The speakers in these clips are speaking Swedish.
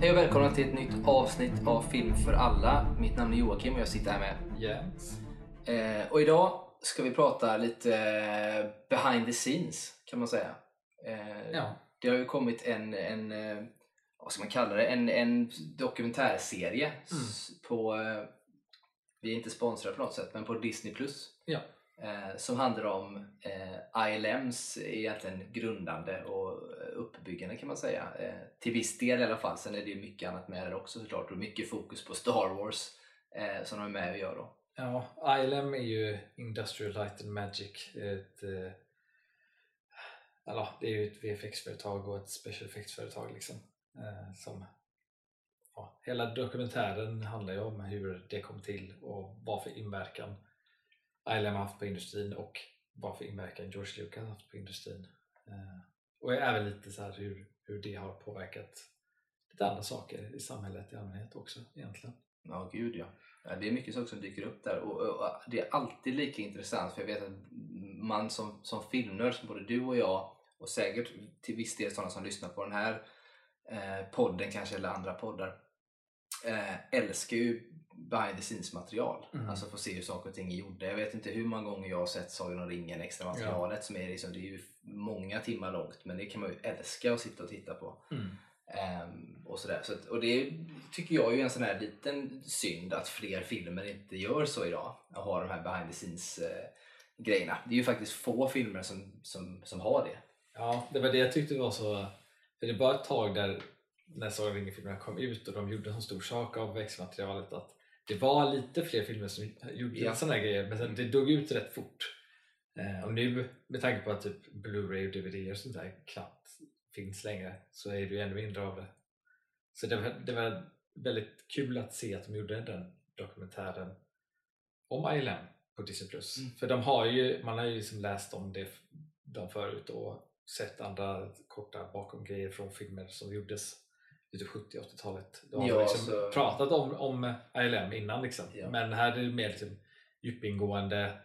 Hej och välkomna till ett nytt avsnitt av Film för alla. Mitt namn är Joakim och jag sitter här med. Jens. Eh, och idag ska vi prata lite eh, behind the scenes kan man säga. Eh, Ja. Det har ju kommit en, en eh, vad ska man kalla det, en, en dokumentärserie s- på, eh, vi är inte sponsrade på något sätt, men på Disney+. Plus Ja eh, som handlar om eh, ILMs egentligen grundande och uppbyggande kan man säga. Eh, till viss del i alla fall. Sen är det ju mycket annat med det också såklart och mycket fokus på Star Wars eh, som de är med och gör då. Ja, ILM är ju Industrial Light and Magic. Ett, eh, eller, det är ju ett VFX-företag och ett special effects-företag. Liksom, eh, som, ja, hela dokumentären handlar ju om hur det kom till och vad för inverkan ILM har haft på industrin och vad för inverkan George Lucas har haft på industrin. Eh, och även lite så här hur, hur det har påverkat lite andra saker i samhället i allmänhet också egentligen. Ja, gud ja. ja. Det är mycket saker som dyker upp där och, och, och det är alltid lika intressant för jag vet att man som, som filmnörd, som både du och jag och säkert till viss del sådana som lyssnar på den här eh, podden kanske eller andra poddar eh, älskar ju behind the scenes material. Mm. Alltså få se hur saker och ting är gjorda. Jag vet inte hur många gånger jag har sett Sagan om ringen, extra materialet som är liksom, det är ju många timmar långt men det kan man ju älska att sitta och titta på. Ehm, och sådär. Så och det tycker jag är ju en sån här liten synd att fler filmer inte gör så idag. Och har de här behind the scenes eh, grejerna. Det är ju faktiskt få filmer som, som, som har det. Ja, det var det jag tyckte var så... För det var ett tag där när Sagan om ringen-filmerna kom ut och de gjorde en stor sak av växtmaterialet att det var lite fler filmer som gjorde Ja. sådana här grejer men sen det dog ut rätt fort. Eh, och nu med tanke på att typ Blu-ray och DVD och sånt där knappt finns längre så är det ju ännu mindre av det. Så det var, det var väldigt kul att se att de gjorde den dokumentären om ILM på Disney+. Plus. Mm. För de har ju, man har ju liksom läst om det de förut och sett andra korta bakom grejer från filmer som gjordes typ 70 80-talet. De har Ja, liksom så- pratat om, om ILM innan liksom. Ja. men här är det mer liksom djupingående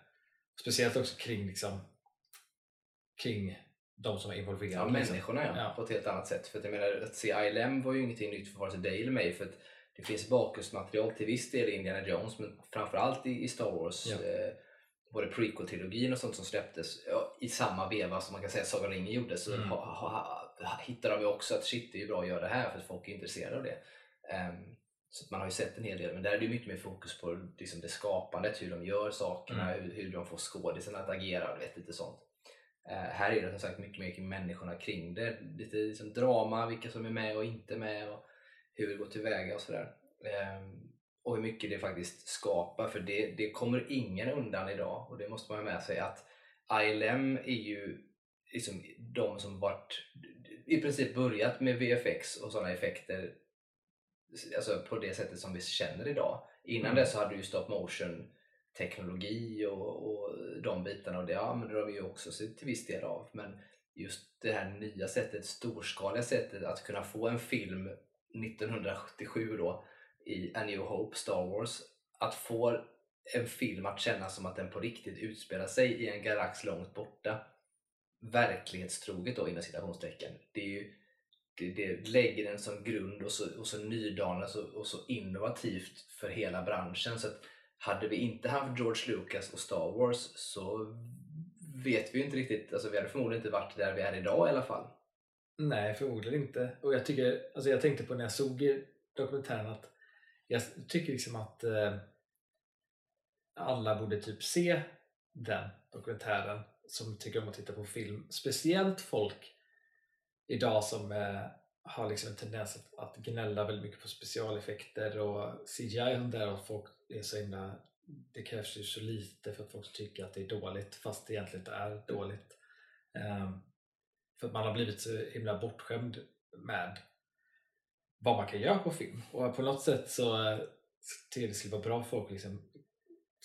speciellt också kring liksom kring de som är involverade. Ja, liksom. människorna ja, Ja. på ett helt annat sätt. För att jag menar, att se ILM var ju ingenting nytt för vare sig dig eller mig. För att det finns bakgrundsmaterial till viss del i Indiana Jones men framförallt i, i Star Wars. Ja. Eh, både prequel-trilogin och sånt som släpptes ja, i samma veva som man kan säga Sagan om ringen gjorde. Så Mm. ha, ha, hittar de ju också att shit, det är bra att göra det här för att folk är intresserade av det. Ehm, så man har ju sett en hel del, men där är det mycket mer fokus på liksom det skapandet, hur de gör sakerna, hur, hur de får skådisarna att agera vet, lite sånt. Eh, här är det som sagt mycket mer kring människorna kring det. Lite liksom drama, vilka som är med och inte med och hur det går tillväga och sådär. Ehm, och hur mycket det faktiskt skapar, för det, det kommer ingen undan idag och det måste man ha med sig att ILM är ju liksom de som varit i princip börjat med VFX och sådana effekter alltså på det sättet som vi känner idag. Innan Mm. det så hade du ju stop motion teknologi och, och de bitarna och det använder de ju också sig till viss del av. Men just det här nya sättet, storskaliga sättet att kunna få en film 1977 då i A New Hope, Star Wars, att få en film att kännas som att den på riktigt utspelar sig i en galax långt borta verklighetstroget då inom citationstecken. Det, är ju, det, det lägger den som grund och så, och så nydanande och, och så innovativt för hela branschen. Så att hade vi inte haft George Lucas och Star Wars så vet vi ju inte riktigt, alltså vi hade förmodligen inte varit där vi är idag i alla fall. Nej, förmodligen inte. Och jag, tycker, alltså jag tänkte på när jag såg dokumentären att jag tycker liksom att eh, alla borde typ se den dokumentären som tycker om att titta på film. Speciellt folk idag som eh, har liksom en tendens att, att gnälla väldigt mycket på specialeffekter och CGI och där och folk är så himla det krävs ju så lite för att folk tycker att det är dåligt fast det egentligen inte är dåligt. Um, för att man har blivit så himla bortskämd med vad man kan göra på film. Och på något sätt så eh, så tycker jag det skulle vara bra för folk liksom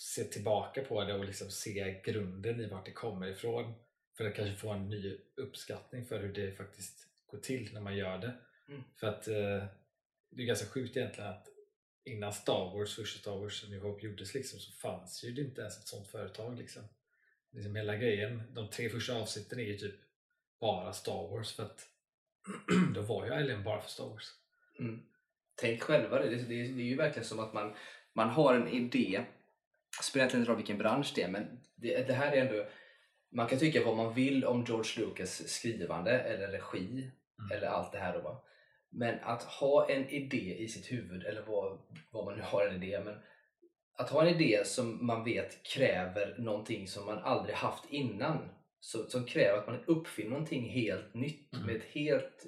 se tillbaka på det och liksom se grunden i vart det kommer ifrån. För att kanske få en ny uppskattning för hur det faktiskt går till när man gör det. Mm. För att eh, det är ganska sjukt egentligen att innan Star Wars, första Star Wars New Hope gjordes liksom, så fanns ju det inte ens ett sånt företag. Liksom. Liksom hela grejen, de tre första avsnitten är ju typ bara Star Wars för att då var ju ILM bara för Star Wars. Mm. tänk själva det. Det, det, det är ju verkligen som att man, man har en idé. Spelar egentligen inte roll vilken bransch det är, men det, det här är ändå... Man kan tycka vad man vill om George Lucas skrivande eller regi Mm. eller allt det här. Då, va? Men att ha en idé i sitt huvud, eller vad, vad man nu har en idé, men att ha en idé som man vet kräver någonting som man aldrig haft innan. Så, som kräver att man uppfinner någonting helt nytt Mm. med ett helt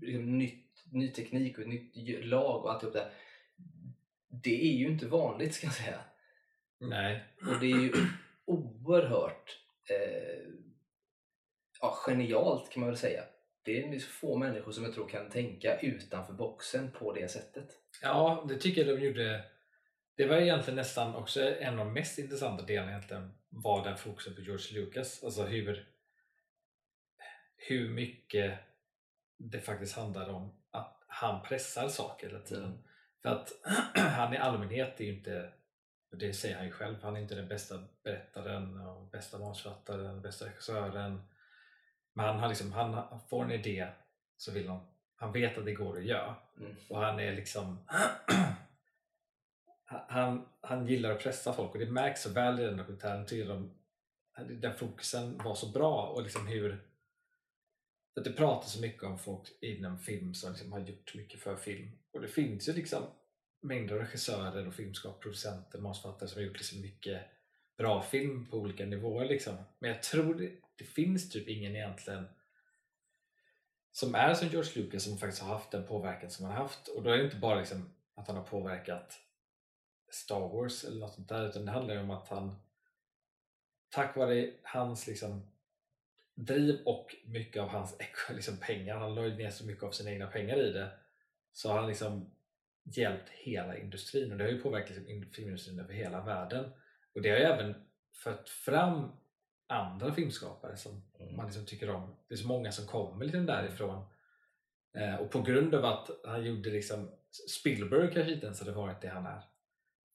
liksom, nytt, ny teknik och ett nytt lag och alltihop det här. Det är ju inte vanligt ska jag säga. Nej. Och det är ju oerhört eh, ja, genialt kan man väl säga. Det är så få människor som jag tror kan tänka utanför boxen på det sättet. Ja, det tycker jag de gjorde. Det var egentligen nästan också en av de mest intressanta delarna egentligen var den fokusen på George Lucas. Alltså hur, hur mycket det faktiskt handlar om att han pressar saker hela tiden. Mm. För att han i allmänhet är ju inte, det säger han ju själv, han är inte den bästa berättaren, och bästa manusförfattaren, bästa regissören. Men han, har liksom, han får en idé så vill han, han vet att det går att göra. Mm. Och han är liksom han, han gillar att pressa folk och det märks så väl i den dokumentären. Tycker de, den fokusen var så bra och liksom hur att det pratas så mycket om folk inom film som liksom har gjort mycket för film. Och det finns ju liksom mängder av regissörer och filmskapare, producenter, manusförfattare som har gjort liksom mycket bra film på olika nivåer. Liksom. Men jag tror det, det finns typ ingen egentligen som är som George Lucas som faktiskt har haft den påverkan som han har haft. Och då är det inte bara liksom att han har påverkat Star Wars eller något sånt där utan det handlar ju om att han tack vare hans liksom driv och mycket av hans liksom, pengar, han la ju ner så mycket av sina egna pengar i det så har han liksom hjälpt hela industrin och det har ju påverkat liksom, in- filmindustrin över hela världen och det har ju även fört fram andra filmskapare som Mm. man liksom tycker om. Det är så många som kommer liksom därifrån eh, och på grund av att han gjorde liksom Spielberg kanske inte ens hade varit det han är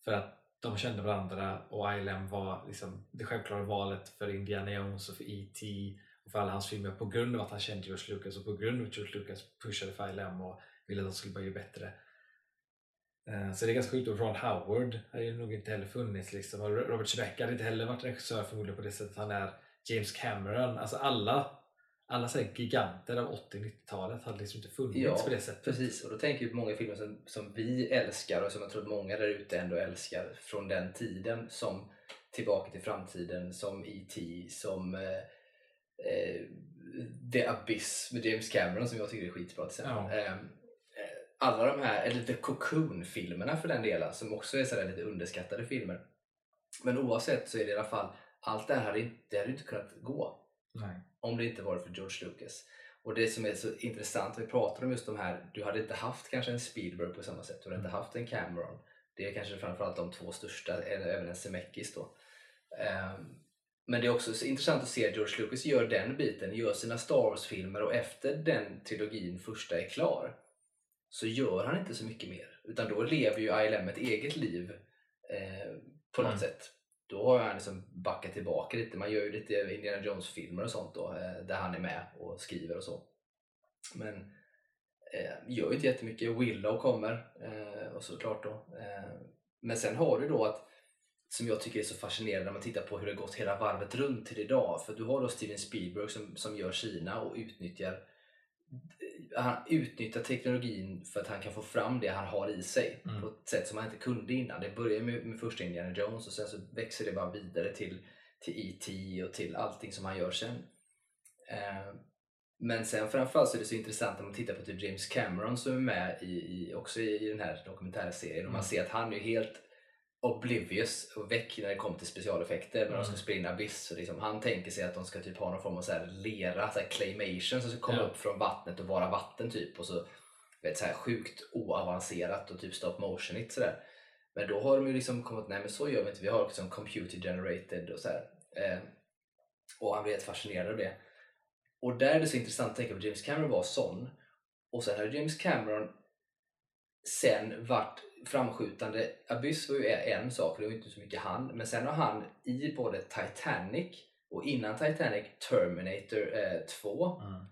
för att de kände varandra och ILM var liksom det självklara valet för Indiana Jones och för E.T. och för alla hans filmer på grund av att han kände George Lucas och på grund av att George Lucas pushade för ILM och ville att de skulle göra bättre. Eh, Så det är ganska sjukt och Ron Howard hade ju nog inte heller funnits liksom. och Robert Zemeckis hade inte heller varit regissör förmodligen på det sättet han är. James Cameron, alltså alla alla så giganter av 80-90-talet hade liksom inte funnits Ja, på det sättet. Precis, och då tänker vi på många filmer som, som vi älskar och som jag tror att många där ute ändå älskar från den tiden som Tillbaka till framtiden, som E.T. som eh, eh, The Abyss med James Cameron som jag tycker är skitbra till exempel. Ja. Alla de här, eller The Cocoon-filmerna för den delen, som också är sådär lite underskattade filmer. Men oavsett så är det i alla fall, allt det här hade inte, det hade inte kunnat gå Nej. om det inte varit för George Lucas. Och det som är så intressant, vi pratar om just de här, du hade inte haft kanske en Spielberg på samma sätt, du hade inte haft en Cameron. Det är kanske framförallt de två största, även en Zemeckis då. Ehm, men det är också så intressant att se att George Lucas gör den biten, gör sina Star Wars-filmer och efter den trilogin första är klar så gör han inte så mycket mer. Utan då lever ju ILM ett eget liv eh, på något Mm. sätt. Då har han liksom backat tillbaka lite. Man gör ju lite Indiana Jones-filmer och sånt då, eh, där han är med och skriver och så. Men eh, gör ju inte jättemycket. Willow kommer eh, och såklart då. Eh, men sen har du då att som jag tycker är så fascinerande när man tittar på hur det gått hela varvet runt till idag. För du har då Steven Spielberg som, som gör Kina och utnyttjar han utnyttjar teknologin för att han kan få fram det han har i sig Mm. på ett sätt som han inte kunde innan. Det börjar med, med första Indiana Jones och sen så växer det bara vidare till, till E.T. och till allting som han gör sen. Eh, men sen framförallt så är det så intressant när man tittar på typ James Cameron som är med i, i, också i den här dokumentärserien och man Mm. ser att han är helt oblivious och väck när det kommer till specialeffekter när de ska Mm. spela in Abyss. Så liksom, han tänker sig att de ska typ ha någon form av så här lera, så här claymation som ska komma Ja. upp från vattnet och vara vatten typ. Och så vet, så här sjukt oavancerat och typ stop motionigt sådär. Men då har de ju liksom kommit, nej men så gör vi inte, vi har liksom computer generated och så här. Eh, och han blir helt fascinerad av det. Och där är det så intressant att tänka på James Cameron var sån. Och sen har James Cameron sen varit framskjutande. Abyss var ju en sak, det var inte så mycket han. Men sen har han i både Titanic och innan Titanic Terminator eh, 2 Mm.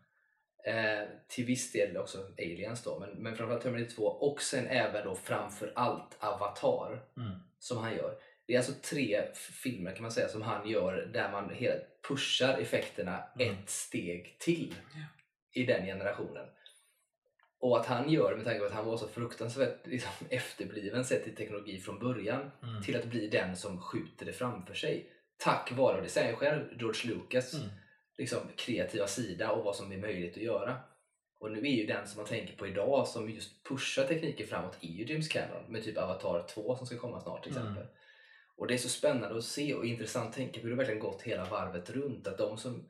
Eh, till viss del också Aliens då, men, men framförallt Terminator 2 och sen även då framför allt Avatar Mm. som han gör. Det är alltså tre filmer kan man säga som han gör där man hela pushar effekterna Mm. ett steg till i den generationen. Och att han gör det med tanke på att han var så fruktansvärt liksom, efterbliven sett till teknologi från början Mm. till att bli den som skjuter det framför sig. Tack vare, och det säger själv, George Lucas Mm. liksom, kreativa sida och vad som är möjligt att göra. Och nu är ju den som man tänker på idag som just pushar tekniken framåt är ju James Cameron med typ Avatar 2 som ska komma snart till Mm. exempel. Och det är så spännande att se och intressant att tänka på hur det verkligen gått hela varvet runt. Att de som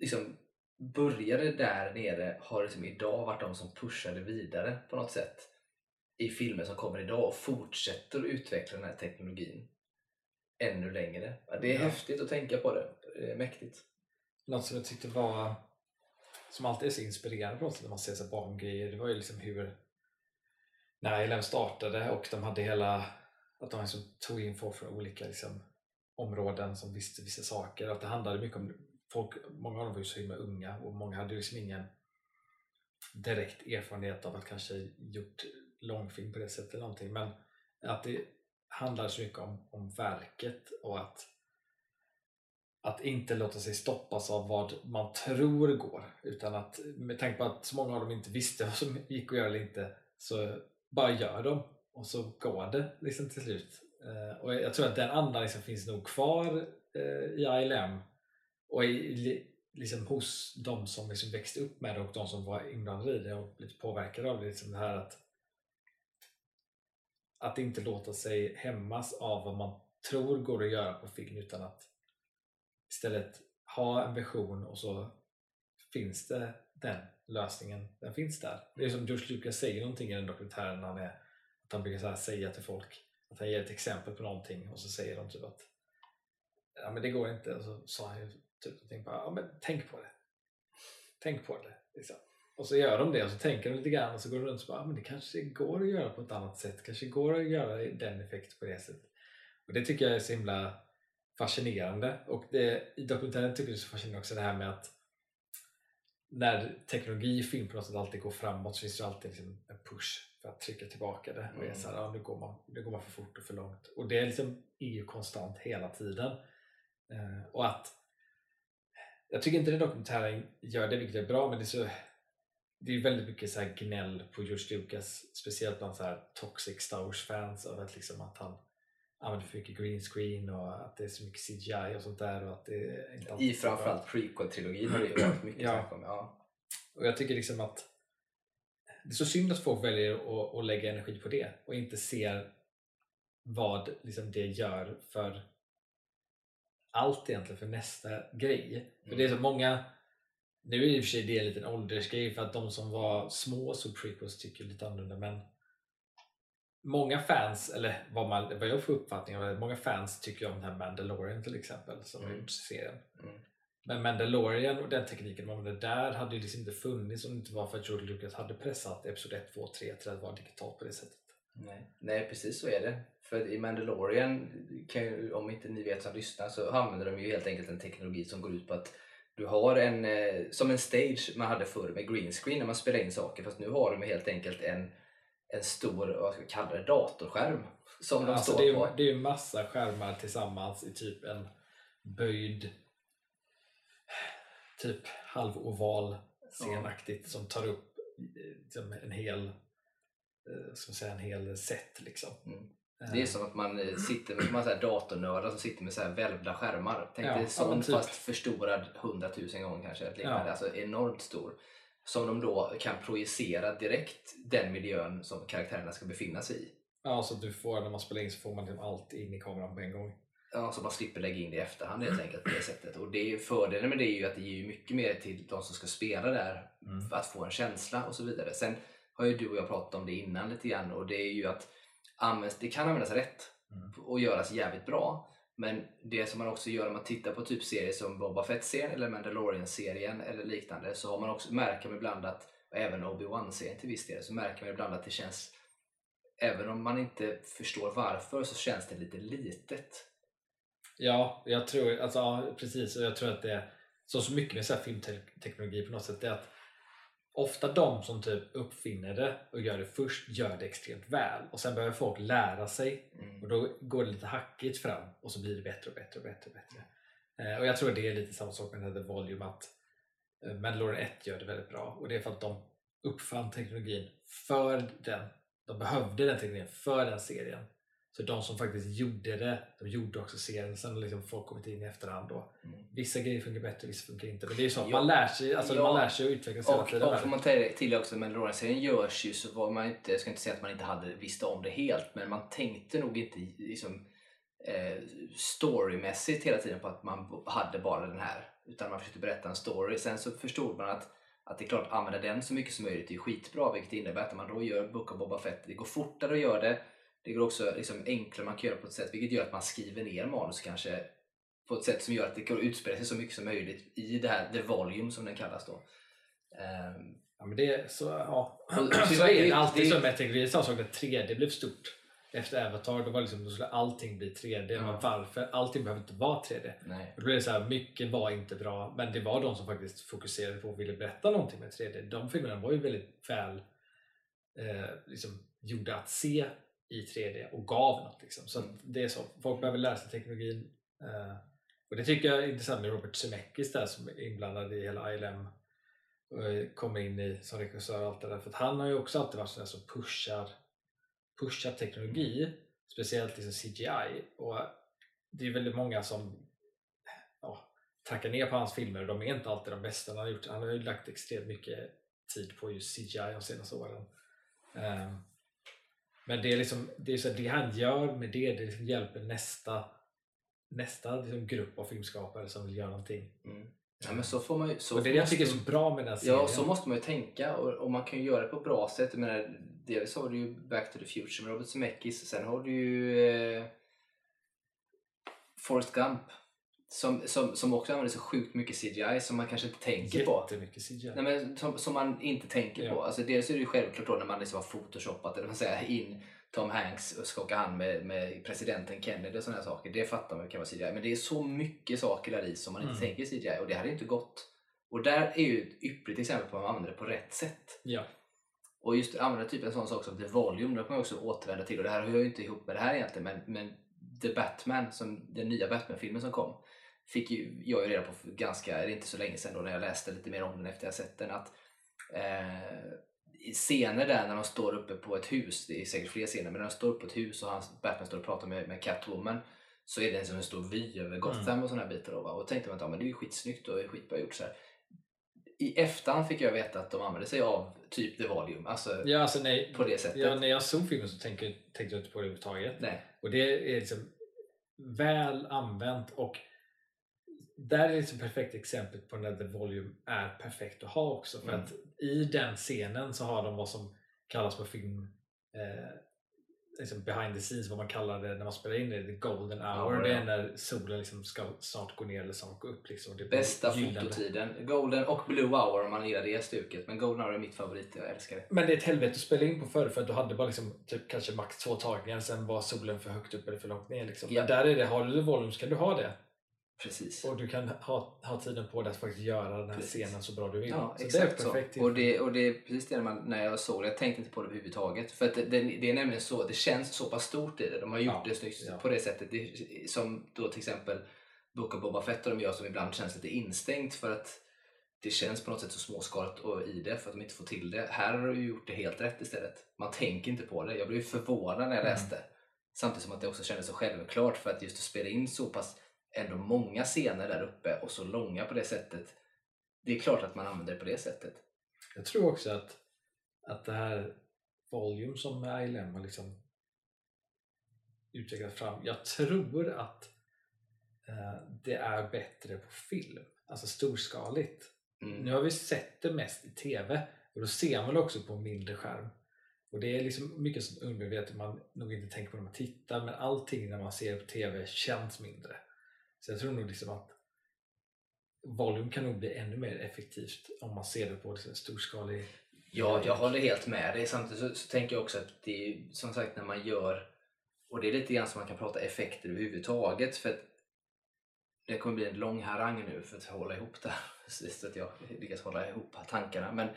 liksom började där nere har liksom idag varit de som pushade vidare på något sätt i filmer som kommer idag och fortsätter att utveckla den här teknologin ännu längre. Det är Ja. häftigt att tänka på det. Det är mäktigt. Något som jag tyckte var som alltid är så inspirerande på något sätt när man ser sig bakom grejer, det var ju liksom hur när ILM startade och de hade hela att de liksom tog in folk från olika liksom, områden som visste vissa saker. Att det handlade mycket om folk, många av dem var ju så himla unga och många hade ju liksom ingen direkt erfarenhet av att kanske gjort långfilm på det sättet eller någonting. Men att det handlar så mycket om, om verket och att att inte låta sig stoppas av vad man tror går utan att med tanke på att så många av dem inte visste vad som gick att göra eller inte så bara gör de och så går det liksom till slut. Eh, och jag tror att den andan liksom finns nog kvar eh, i ILM och i, liksom hos de som liksom växte upp med det och de som var inblandade i det och blivit påverkade av det. Liksom det här att att inte låta sig hämmas av vad man tror går att göra på film utan att istället ha en vision och så finns det den lösningen, den finns där. Det är som George Lucas säger någonting i den dokumentären han är, att han brukar så här säga till folk att han ger ett exempel på någonting och så säger de typ att ja men det går inte och så sa han ju typ någonting bara, ja men tänk på det. Tänk på det. Liksom. Och så gör de det och så tänker de lite grann och så går de runt och så bara, men det kanske går att göra på ett annat sätt, kanske går att göra den effekt på det sättet. Och det tycker jag är så himla fascinerande och det, i dokumentären tycker jag det är så fascinerande också det här med att när teknologi i film på något sätt alltid går framåt så finns det alltid liksom en push för att trycka tillbaka det. Och Mm. så här, ja, nu, går man, nu går man för fort och för långt. Och det är, liksom, är ju konstant hela tiden. Eh, och att jag tycker inte den dokumentären gör det, vilket är bra, men det är så det är väldigt mycket så här gnäll på George Lucas, speciellt bland så här toxic Star Wars-fans av att, liksom att han använder för mycket green screen och att det är så mycket CGI och sånt där. Och att det inte I framförallt prequel-trilogin har det varit mycket Ja. snack om. Ja. Och jag tycker liksom att det är så synd att folk väljer att, att lägga energi på det och inte ser vad liksom det gör för allt egentligen för nästa grej. För det är så många nu är det i och för sig det en liten åldersgrej för att de som var små så prequels tycker lite annorlunda men många fans, eller vad, man, vad jag får uppfattning av, många fans tycker om den här Mandalorian till exempel som har Mm. gjort serien. Mm. Men Mandalorian och den tekniken de använde där hade ju liksom inte funnits om det inte var för att George Lucas hade pressat Episod 1, 2 och 3 till att vara digitalt på det sättet. Nej. Nej, precis så är det. För i Mandalorian, kan om inte ni vet som lyssnar, så använder de ju helt enkelt en teknologi som går ut på att du har en, eh, som en stage man hade förr med green screen när man spelar in saker, fast nu har de helt enkelt en, en stor, vad ska vi kalla det, datorskärm som de Alltså står det, är, på. det är ju massa skärmar tillsammans i typ en böjd typ halvoval scenaktigt som tar upp eh, en hel eh, man säga, en hel set liksom. Mm. Eh, Det är som att man eh, sitter med man säger, datornördar som sitter med så här välvda skärmar. Tänk Ja, dig sån typ. fast förstorad hundratusen gånger kanske. Ja. Alltså enormt stor. Som de då kan projicera direkt den miljön som karaktärerna ska befinna sig i. Ja, så du får, när man spelar in så får man liksom allt in i kameran på en gång. Ja, så man slipper lägga in det i efterhand helt enkelt på det sättet. Och det är, fördelen med det är ju att det ger mycket mer till de som ska spela där Mm. att få en känsla och så vidare. Sen har ju du och jag pratat om det innan lite grann och det är ju att används, det kan användas rätt Mm. och göras jävligt bra. Men det som man också gör om man tittar på typ serier som Boba Fett-serien eller Mandalorian-serien eller liknande så har man också, märker man ibland att, och även Obi-Wan-serien till viss del, så märker man ibland att det känns, även om man inte förstår varför, så känns det lite litet. Ja, jag tror, alltså, ja, precis. Och jag tror att det är så, så mycket med så här filmteknologi på något sätt. Det är att ofta de som typ uppfinner det och gör det först gör det extremt väl och sen behöver folk lära sig Mm. och då går det lite hackigt fram och så blir det bättre och bättre och bättre. Och, bättre. Eh, och jag tror det är lite samma sak med den här The Volume att eh, Mandalorian 1 gör det väldigt bra och det är för att de uppfann teknologin för den. De behövde den teknologin för den serien. Så de som faktiskt gjorde det, de gjorde också serien. Sen har liksom folk kommit in i efterhand då. Mm. Vissa grejer funkar bättre, vissa funkar inte. Men det är så att man lär sig, alltså Ja. man lär sig och utvecklas hela Och, tiden. och får man till också, Mandalorian-serien görs ju så var man inte, jag ska inte säga att man inte hade visste om det helt, men man tänkte nog inte liksom, eh, storymässigt hela tiden på att man hade bara den här. Utan man försökte berätta en story. Sen så förstod man att, att det är klart, att använda den så mycket som möjligt är skitbra, vilket innebär att när man då gör Book of Boba Fett, det går fortare att göra det. Det går också liksom enklare, man kan göra det på ett sätt vilket gör att man skriver ner manus kanske på ett sätt som gör att det kan utspela sig så mycket som möjligt i det här, the volume som den kallas då. Ehm, Ja, men det är så, ja. Och- så är det det- alltid det- så med teknologi. Samma sak när 3D blev stort. Efter Avatar då, var liksom, då skulle allting bli 3D. Ja. Men varför? Allting behöver inte vara 3D. nej. Och då blev det så här, mycket var inte bra, men det var de som faktiskt fokuserade på och ville berätta någonting med 3D. De filmerna var ju väldigt väl eh, liksom, gjorda att se i 3D och gav något. Liksom. Så Mm. det är så. Folk behöver lära sig teknologin. Eh, och det tycker jag är intressant med Robert Zemeckis där som är inblandad i hela ILM och eh, kommer in i som regissör och allt det där. För att han har ju också alltid varit sån som pushar, pushar teknologi, speciellt liksom CGI. Och det är väldigt många som ja, tackar ner på hans filmer och de är inte alltid de bästa han har gjort. Han har ju lagt extremt mycket tid på just CGI de senaste åren. Ehm, men det är liksom det, är så det han gör med det, det liksom hjälper nästa nästa liksom grupp av filmskapare som vill göra någonting. Mm. Ja, men så får man så och det är det jag tycker är så bra med den här serien. Ja, så måste man ju tänka och, och man kan ju göra det på ett bra sätt. Jag menar, dels har du ju Back to the Future med Robert Zemeckis, sen har du ju eh, Forrest Gump som, som, som också använder så sjukt mycket CGI som man kanske inte tänker på. Jättemycket CGI. Nej, men som, som man inte tänker Ja. på. Alltså, dels är det ju självklart då när man liksom har photoshopat eller man säger, in Tom Hanks och skaka hand med, med presidenten Kennedy och sådana saker. Det fattar man kan vara CGI. Men det är så mycket saker där i som man inte Mm. tänker CGI och det hade inte gått. Och där är ju ett ypperligt exempel på att man använder det på rätt sätt. Ja. Och just att använda typ en sån sak som The Volume, det kan man också återvända till. Och det här hör ju inte ihop med det här egentligen, men, men The Batman, som, den nya Batman-filmen som kom, fick ju jag ju reda på för ganska, det är inte så länge sedan då när jag läste lite mer om den efter jag sett den, att eh, i scener där när de står uppe på ett hus, det är säkert fler scener, men när de står uppe på ett hus och hans, Batman står och pratar med, med Catwoman så är det som en stor vy över Gotham och sådana här bitar. Då, va? Och då tänkte man att ja, men det är ju skitsnyggt och skitbra gjort. Så här. I efterhand fick jag veta att de använde sig av typ The Volume, alltså Ja, alltså, nej, på det sättet. ja, när jag såg filmen så tänkte, tänkte jag inte på det överhuvudtaget. Nej. Och det är liksom väl använt och där är liksom perfekt exempel på när The Volume är perfekt att ha också. För Mm. att i den scenen så har de vad som kallas på film eh, liksom behind the scenes, vad man kallar det när man spelar in det, the golden hour. Ja, det är när solen liksom ska snart gå ner eller snart gå upp. Liksom. Det Bästa fototiden. Golden och Blue Hour om man gillar det stuket. Men Golden Hour är mitt favorit, jag älskar det. Men det är ett helvete att spela in på förr för att du hade bara liksom, typ, kanske max två tagningar, sen var solen för högt upp eller för långt ner. Liksom. Ja. Men där är det, har du The Volume så kan du ha det. Precis. Och du kan ha, ha tiden på dig att faktiskt göra den här Precis. scenen så bra du vill. Ja, så exakt det är så. Och det, och det är precis det man, när jag såg det. Jag tänkte inte på det överhuvudtaget. För att det, det, det är nämligen så, det känns så pass stort i det. De har gjort Ja, det snyggt ja. på det sättet. Det, som då till exempel Book of Boba Fett och de gör som ibland känns lite instängt för att det känns på något sätt så småskaligt och i det för att de inte får till det. Här har de gjort det helt rätt istället. Man tänker inte på det. Jag blev förvånad när jag Mm. läste. Samtidigt som att det också kändes så självklart för att just att spela in så pass ändå många scener där uppe och så långa på det sättet. Det är klart att man använder det på det sättet. Jag tror också att, att det här Volume som ILM har liksom utvecklat fram, jag tror att eh, det är bättre på film, alltså storskaligt. Mm. Nu har vi sett det mest i TV och då ser man det också på en mindre skärm. Och det är liksom mycket som undermedvetet man nog inte tänker på när man tittar men allting när man ser på TV känns mindre. Så jag tror nog liksom att volym kan nog bli ännu mer effektivt om man ser det på liksom storskalig Ja, jag håller helt med dig. Samtidigt så, så tänker jag också att det är som sagt när man gör och det är lite grann som man kan prata effekter överhuvudtaget för att det kommer bli en lång harang nu för att hålla ihop det här så att jag lyckas hålla ihop tankarna. Men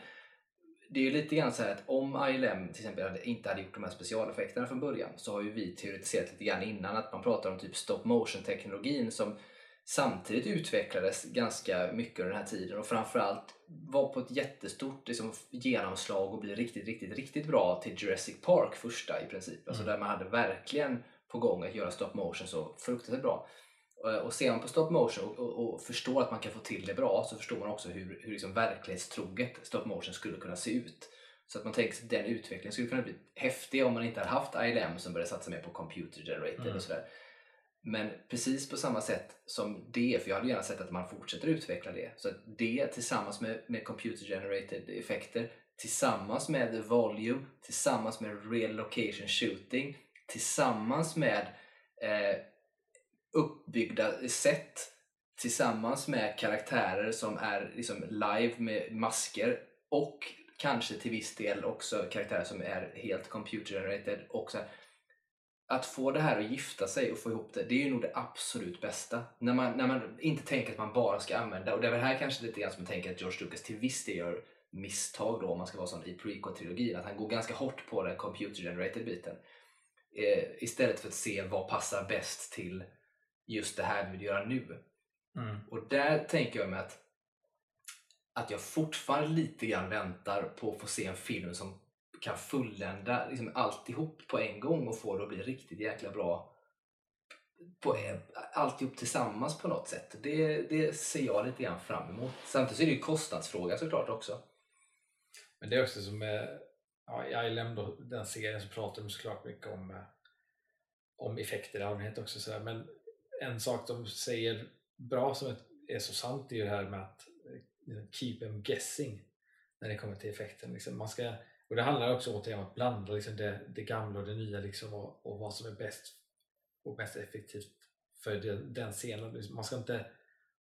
det är ju lite grann så här att om ILM till exempel inte hade gjort de här specialeffekterna från början så har ju vi teoretiserat lite grann innan att man pratar om typ stop motion teknologin som samtidigt utvecklades ganska mycket under den här tiden och framförallt var på ett jättestort liksom, genomslag och bli riktigt, riktigt, riktigt bra till Jurassic Park första i princip. Alltså där man hade verkligen på gång att göra stop motion så fruktansvärt bra. Eh, och ser man på stop motion och, och, och, förstår att man kan få till det bra så förstår man också hur, hur liksom verklighetstroget stop motion skulle kunna se ut. Så att man tänker sig att den utvecklingen skulle kunna bli häftig om man inte hade haft ILM som började satsa mer på computer generated mm. och sådär. Men precis på samma sätt som det, för jag hade gärna sett att man fortsätter utveckla det. Så att det tillsammans med, med computer generated effekter, tillsammans med volume, tillsammans med real location shooting, tillsammans med eh, uppbyggda set, tillsammans med karaktärer som är liksom live med masker och kanske till viss del också karaktärer som är helt computer generated. Och så här, att få det här att gifta sig och få ihop det, det är ju nog det absolut bästa. När man, när man inte tänker att man bara ska använda, och det är väl här kanske lite grann som jag tänker att George Lucas till viss del gör misstag då om man ska vara sån i prequel-trilogin, att han går ganska hårt på den computer generated biten. Eh, istället för att se vad passar bäst till just det här vi vill göra nu. Mm. Och där tänker jag mig att, att jag fortfarande lite grann väntar på att få se en film som kan fullända liksom alltihop på en gång och få det att bli riktigt jäkla bra på, alltihop tillsammans på något sätt. Det, det ser jag lite grann fram emot. Samtidigt är det ju kostnadsfråga såklart också. Men det är också som med ja, i ILM då, den serien så pratar de såklart mycket om, eh, om effekter i allmänhet också. Så Men en sak de säger bra som är så sant är ju det här med att eh, keep them guessing när det kommer till effekten. Liksom man ska och det handlar också återigen om att blanda liksom det, det gamla och det nya liksom och, och vad som är bäst och mest effektivt för den, den scenen. Liksom, man ska, inte,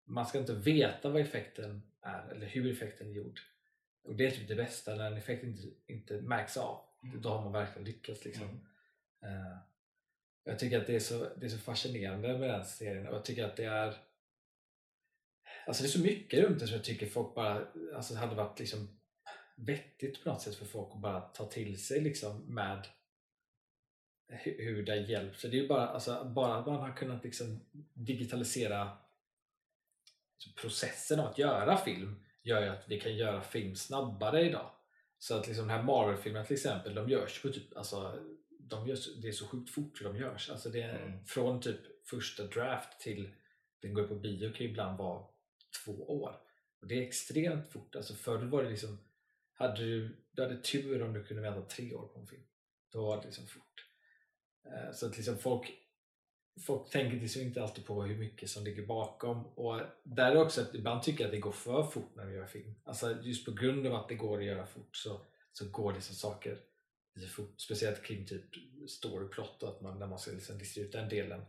man ska inte veta vad effekten är eller hur effekten är gjord. Och det är typ det bästa, när en effekt inte, inte märks av. Mm. Då har man verkligen lyckats. Liksom. Mm. Uh, jag tycker att det är, så, det är så fascinerande med den serien och jag tycker att det är Alltså det är så mycket runt det som jag tycker folk bara alltså hade varit liksom vettigt på något sätt för folk att bara ta till sig liksom med hur det hjälpt. Det är bara, alltså, bara att man har kunnat liksom digitalisera processen av att göra film gör ju att vi kan göra film snabbare idag. Så att liksom den här Marvel-filmen till exempel, de görs på typ, alltså, de görs, det är så sjukt fort hur de görs. Alltså det är, mm. Från typ första draft till den går på bio kan ibland vara två år. Och Det är extremt fort. Alltså förr var det liksom hade du, du hade tur om du kunde vänta tre år på en film. Då var det liksom fort. Eh, så att liksom folk, folk tänker liksom inte alltid på hur mycket som ligger bakom. Och där är också att ibland tycker jag att det går för fort när vi gör film. Alltså just på grund av att det går att göra fort så, så går liksom saker. Speciellt kring typ storyplot att man, när man ska liksom lista ut den delen.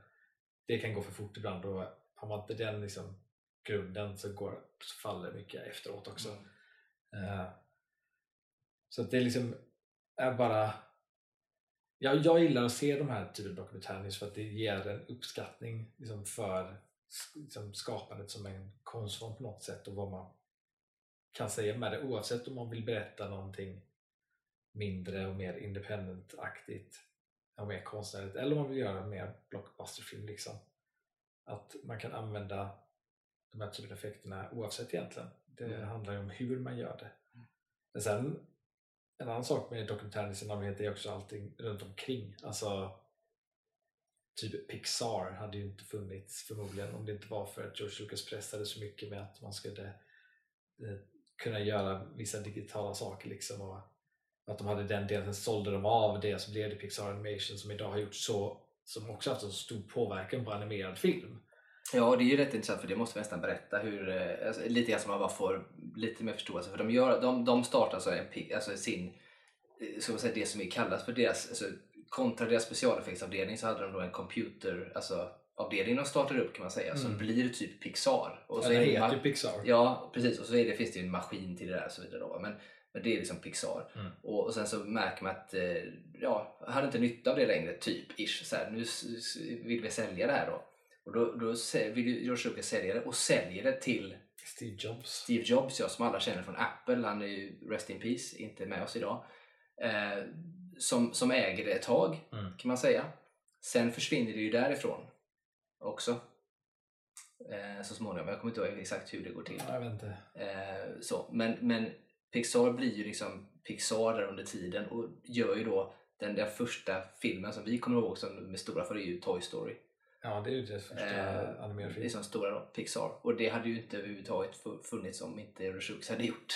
Det kan gå för fort ibland och har man inte den liksom grunden så, går, så faller mycket efteråt också. Mm. Uh, så det liksom är bara... Ja, jag gillar att se de här typen av dokumentärer för att det ger en uppskattning liksom för liksom skapandet som en konstform på något sätt och vad man kan säga med det oavsett om man vill berätta någonting mindre och mer independent-aktigt och mer konstnärligt eller om man vill göra mer blockbusterfilm liksom. Att man kan använda de här typen av effekterna oavsett egentligen. Det mm. handlar ju om hur man gör det. Mm. Men sen en annan sak med dokumentären i sin allmänhet är också allting runt omkring. Alltså, typ Pixar hade ju inte funnits förmodligen om det inte var för att George Lucas pressade så mycket med att man skulle eh, kunna göra vissa digitala saker liksom och att de hade den delen, sen sålde de av det så blev det Pixar Animation som idag har gjort så som också haft så stor påverkan på animerad film. Ja, det är ju rätt intressant för det måste vi nästan berätta hur, eh, alltså, lite grann så man bara får lite mer förståelse. För de, gör, de, de startar alltså, en, alltså sin, eh, ska man säga det som kallas för deras, alltså, kontra deras specialeffektsavdelning så hade de då en computer, alltså avdelning de startar upp kan man säga, mm. som blir typ Pixar. Och så ja, det heter Pixar. Ja, precis. Och så är det, finns det ju en maskin till det där och så vidare. Då. Men, men det är liksom Pixar. Mm. Och, och sen så märker man att eh, ja, jag hade inte nytta av det längre, typ. Ish, så här, nu vill vi sälja det här då. Och då, då vill George Lucas sälja det och säljer det till Steve Jobs. Steve Jobs, ja, som alla känner från Apple, han är ju Rest in Peace, inte med oss idag. Eh, som, som äger det ett tag, Mm. kan man säga. Sen försvinner det ju därifrån också. Eh, så småningom. Jag kommer inte ihåg exakt hur det går till. Ja, Jag vet inte. Eh, så. Men, men Pixar blir ju liksom Pixar där under tiden och gör ju då den där första filmen som vi kommer ihåg som med stora för är ju Toy Story. Ja, det är ju deras första Eh, animerade film. som stora då, Pixar. Och det hade ju inte överhuvudtaget fu- funnits om inte Lucas hade gjort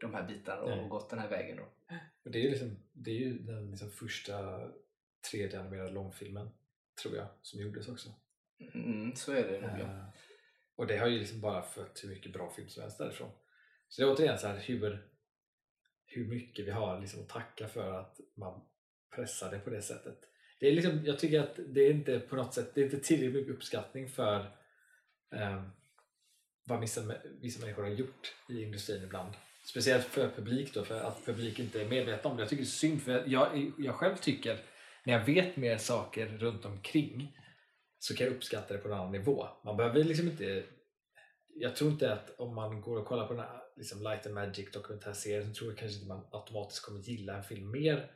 de här bitarna och Nej. gått den här vägen. Då. Och det är ju liksom, det är ju den liksom första 3D-animerade långfilmen, tror jag, som gjordes också. Mm, så är det nog ja. Eh, och det har ju liksom bara fött hur mycket bra film som helst därifrån. Så det är återigen så här hur, hur mycket vi har liksom att tacka för att man pressar det på det sättet. Det är liksom, jag tycker att det är inte på något sätt, det är inte tillräckligt mycket uppskattning för eh, vad vissa, vissa människor har gjort i industrin ibland. Speciellt för publik då, för att publik inte är medvetna om det. Jag tycker det är synd, för jag, jag själv tycker, när jag vet mer saker runt omkring så kan jag uppskatta det på en annan nivå. Man behöver liksom inte... Jag tror inte att om man går och kollar på den här liksom Light and Magic dokumentärserien så tror jag kanske inte man automatiskt kommer gilla en film mer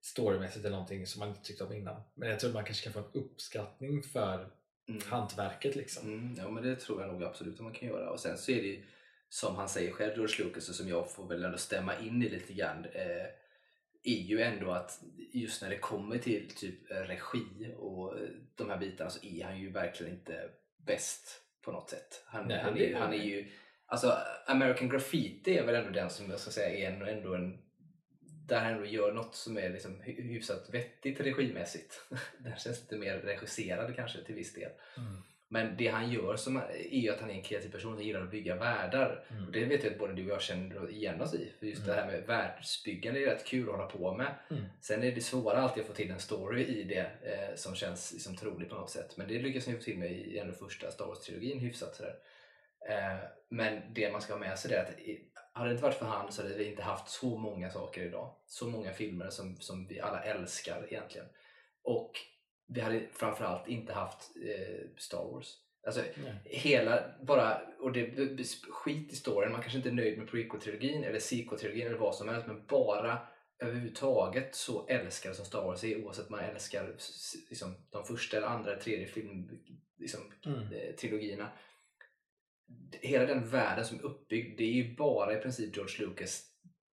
storymässigt eller någonting som man inte tyckte om innan. Men jag tror man kanske kan få en uppskattning för Mm. hantverket liksom. Mm, ja men det tror jag nog absolut att man kan göra. Och sen så är det ju som han säger själv, George Lucas, och som jag får väl ändå stämma in i lite grann, eh, är ju ändå att just när det kommer till typ eh, regi och eh, de här bitarna så är han ju verkligen inte bäst på något sätt. Han, Nej, han, är- han är ju, alltså American Graffiti är väl ändå den som jag ska säga är ändå, ändå en där han ändå gör något som är liksom hy- hyfsat vettigt regimässigt. Den känns lite mer regisserad kanske till viss del. Mm. Men det han gör som är ju att han är en kreativ person som gillar att bygga världar. Och Mm. det vet jag att både du och jag känner igen oss i. För just det här med världsbyggande är rätt kul att hålla på med. Mm. Sen är det svårare alltid att få till en story i det eh, som känns liksom, trolig på något sätt. Men det lyckas han ju få till med i ändå första Star Wars-trilogin hyfsat. Sådär. Eh, men det man ska ha med sig är att hade det inte varit för han så hade vi inte haft så många saker idag. Så många filmer som, som vi alla älskar egentligen. Och vi hade framförallt inte haft eh, Star Wars. Alltså, Nej. hela, bara, och det skit i storyn, man kanske inte är nöjd med prequel-trilogin eller sequel-trilogin eller vad som helst, men bara överhuvudtaget så älskar som Star Wars är, oavsett om man älskar liksom, de första eller andra, tredje film, liksom, Mm. eh, trilogierna. Hela den världen som är uppbyggd, det är ju bara i princip George Lucas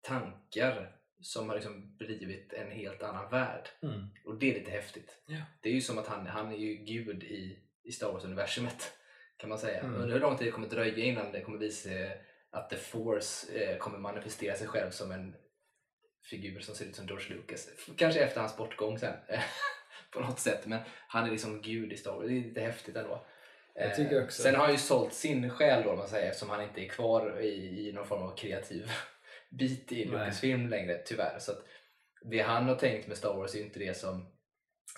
tankar som har liksom blivit en helt annan värld. Mm. Och det är lite häftigt. Ja. Det är ju som att han, han är ju gud i, i Star Wars-universumet. Kan man säga. Mm. Undrar hur lång tid det kommer dröja innan det kommer visa att The Force eh, kommer manifestera sig själv som en figur som ser ut som George Lucas. Kanske efter hans bortgång sen. på något sätt. Men han är liksom gud i Star Wars. Det är lite häftigt ändå. Jag Eh, tycker också- Sen har han ju sålt sin själ då, man säger, eftersom han inte är kvar i, i någon form av kreativ bit i. Lucasfilm längre, tyvärr. Så det han har tänkt med Star Wars är ju inte det som,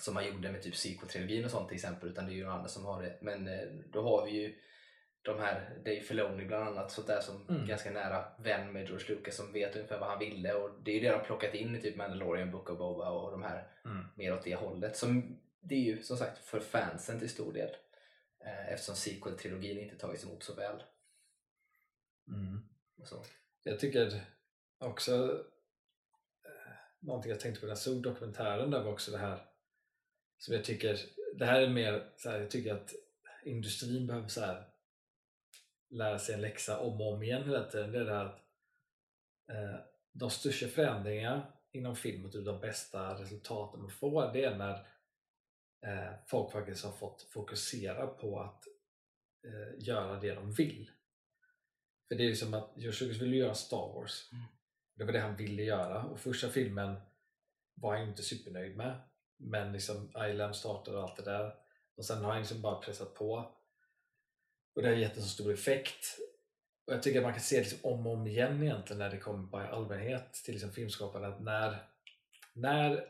som han gjorde med typ sequel-trilogin och sånt till exempel, utan det är ju någon annan som har det. Men eh, då har vi ju de här Dave Filoni bland annat, sånt där som Mm. ganska nära vän med George Lucas som vet ungefär vad han ville och det är ju det de plockat in i typ Mandalorian, Book of Boba och de här Mm. mer åt det hållet. Som, det är ju som sagt för fansen till stor del. Eh, eftersom sequel-trilogin inte tagits emot så väl. Mm. Så. Jag tycker också eh, någonting jag tänkte på när jag såg dokumentären där var också det här som jag tycker, det här är mer så här, jag tycker att industrin behöver så här lära sig en läxa om och om igen hela tiden. Det är det här att eh, de största förändringarna inom film och typ de bästa resultaten man får det är när folk faktiskt har fått fokusera på att eh, göra det de vill. För det är ju som att George Lucas ville göra Star Wars. Mm. Det var det han ville göra och första filmen var han inte supernöjd med. Men liksom ILM startade och allt det där. Och sen har han liksom bara pressat på. Och det har gett en så stor effekt. Och jag tycker att man kan se det liksom om och om igen egentligen när det kommer bara i allmänhet till liksom filmskapande att när, när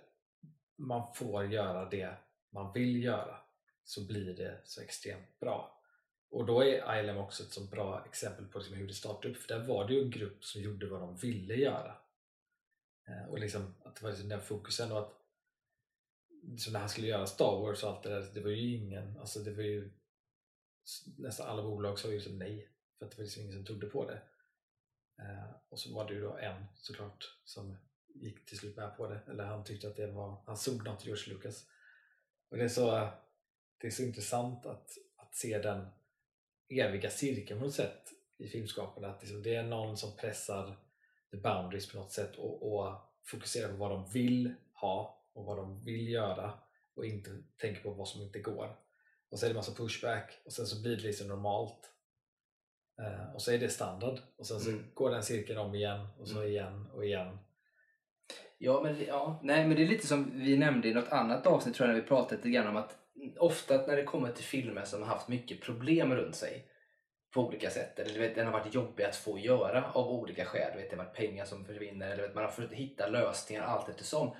man får göra det man vill göra så blir det så extremt bra. Och då är ILM också ett så bra exempel på liksom hur det startade upp för där var det ju en grupp som gjorde vad de ville göra. Eh, och liksom att det var liksom den fokusen och att Som när han skulle göra Star Wars och allt det där, det var ju ingen, alltså det var ju nästan alla bolag sa ju nej. för att det var liksom ingen som trodde på det. Eh, och så var det ju då en såklart som gick till slut med på det, eller han tyckte att det var, han såg något i George Lucas. Och det är så, det är så intressant att, att se den eviga cirkeln på något sätt i filmskaparna. Att liksom det är någon som pressar the boundaries på något sätt och, och fokuserar på vad de vill ha och vad de vill göra och inte tänker på vad som inte går. Och så är det massa pushback och sen så blir det liksom normalt. Eh, och så är det standard och sen så Mm. går den cirkeln om igen och så Mm. igen och igen. Ja, men, ja, nej, men det är lite som vi nämnde i något annat avsnitt tror jag när vi pratade lite grann om att ofta när det kommer till filmer som har haft mycket problem runt sig på olika sätt, eller du vet, den har varit jobbig att få göra av olika skäl. Du vet, det har varit pengar som försvinner, eller du vet, man har försökt hitta lösningar allt eftersom.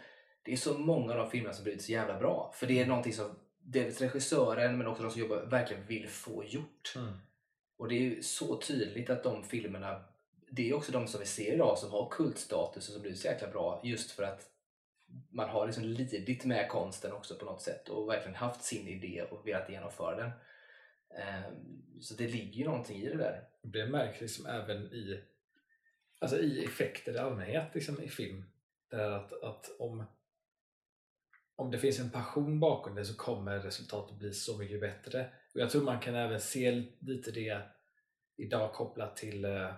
Det är så många av de filmerna som blivit så jävla bra. För det är någonting som dels regissören men också de som jobbar verkligen vill få gjort. Och det är ju så tydligt att de filmerna, det är också de som vi ser idag som har kultstatus och som blir så jäkla bra just för att man har liksom lidit med konsten också på något sätt och verkligen haft sin idé och velat genomföra den. Ehm, så det ligger ju någonting i det där. Det märks liksom även i, alltså i effekter i allmänhet liksom i film. Där att, att om, om det finns en passion bakom det så kommer resultatet bli så mycket bättre. Och Jag tror man kan även se lite det idag kopplat till eh,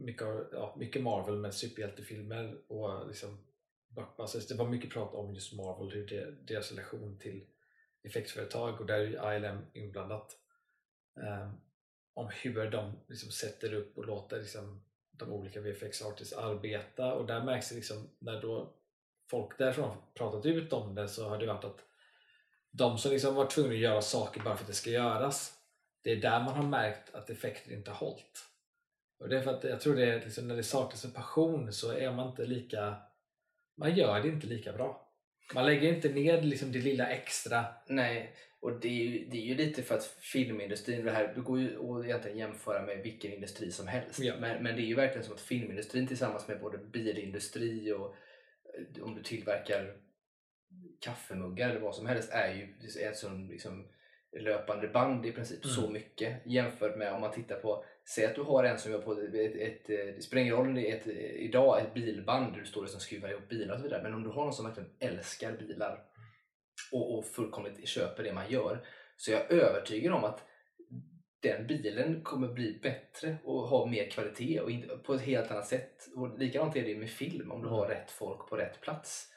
mycket, ja, mycket Marvel med superhjältefilmer och liksom blockbusters. Alltså, det var mycket prat om just Marvel, hur det, deras relation till effektföretag och där är ju ILM inblandat. Um, om hur de liksom sätter upp och låter liksom de olika VFX artists arbeta och där märks det liksom när då folk därifrån pratat ut om det så har det varit att de som liksom var tvungna att göra saker bara för att det ska göras det är där man har märkt att effekter inte har hållit. Och det är för att jag tror det är liksom, när det saknas en passion så är man inte lika man gör det inte lika bra. Man lägger inte ner liksom det lilla extra. Nej, och det är, ju, det är ju lite för att filmindustrin, det här det går ju att egentligen jämföra med vilken industri som helst. Ja. Men, men det är ju verkligen som att filmindustrin tillsammans med både bilindustri och eh, om du tillverkar kaffemuggar eller vad som helst är ju är ett sån liksom löpande band i princip Mm. så mycket jämfört med om man tittar på Säg att du har en som gör på ett, ett, ett eh, det spelar ingen roll om det är ett, eh, idag ett bilband där du står och liksom skruvar ihop bilar och så vidare men om du har någon som verkligen älskar bilar och, och fullkomligt köper det man gör så jag är övertygad om att den bilen kommer bli bättre och ha mer kvalitet och på ett helt annat sätt. Och likadant är det med film om du har rätt folk på rätt plats.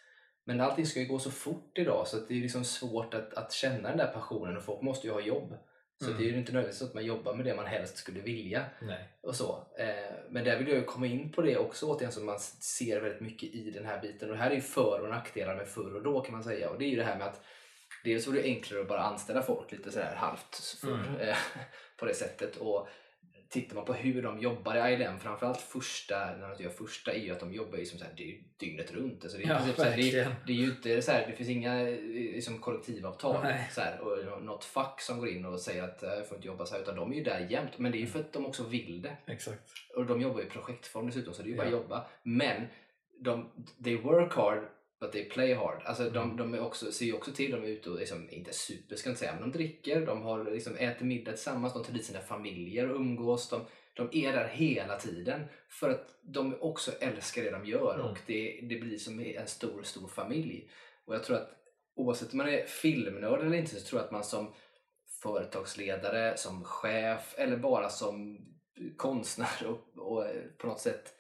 Men allting ska ju gå så fort idag så att det är liksom svårt att, att känna den där passionen och folk måste ju ha jobb. Så Mm. det är ju inte nödvändigtvis så att man jobbar med det man helst skulle vilja. Nej. och så. Eh, men där vill jag komma in på det också återigen som man ser väldigt mycket i den här biten. Och det här är ju för och nackdelar med förr och då kan man säga. Och det är ju det här med att dels var det enklare att bara anställa folk lite sådär halvt förr Mm. eh, på det sättet. Och tittar man på hur de jobbar i ILM, framförallt första, när de gör första, är ju att de jobbar ju som så här, det är dygnet runt. Alltså det, är Ja, princip så här, det, är, det är ju inte så här, det finns inga liksom, kollektivavtal Nej. så här, och något fack som går in och säger att jag får inte jobba så här, utan de är ju där jämt. Men det är ju för att de också vill det. Exakt. Och de jobbar i projektform dessutom, så det är ju bara Ja. att jobba. Men de, they work hard, but they play hard. Alltså de, Mm. de är också, ser ju också till, de är ute och, liksom, inte super ska jag inte säga, men de dricker, de har, liksom, äter middag tillsammans, de tar dit sina familjer och umgås. De, de är där hela tiden för att de också älskar det de gör Mm. och det, det blir som en stor, stor familj. Och jag tror att oavsett om man är filmnörd eller inte så tror jag att man som företagsledare, som chef eller bara som konstnär och, och på något sätt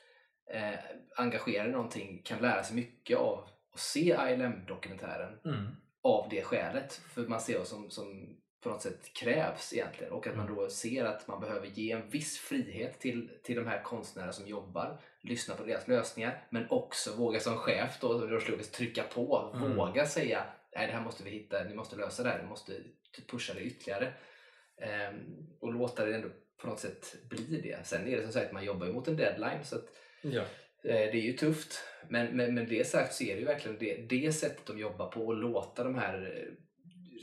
eh, engagerad i någonting kan lära sig mycket av att se ILM-dokumentären Mm. av det skälet. För man ser vad som, som på något sätt krävs egentligen och att man då ser att man behöver ge en viss frihet till, till de här konstnärerna som jobbar, lyssna på deras lösningar men också våga som chef då, Lucas, trycka på, Mm. våga säga nej det här måste vi hitta, ni måste lösa det här, ni måste pusha det ytterligare. Ehm, och låta det ändå på något sätt bli det. Sen är det som sagt, man jobbar ju mot en deadline så att Ja. Eh, Det är ju tufft, men med, det sagt så är det ju verkligen det, det sättet de jobbar på och låta de här eh,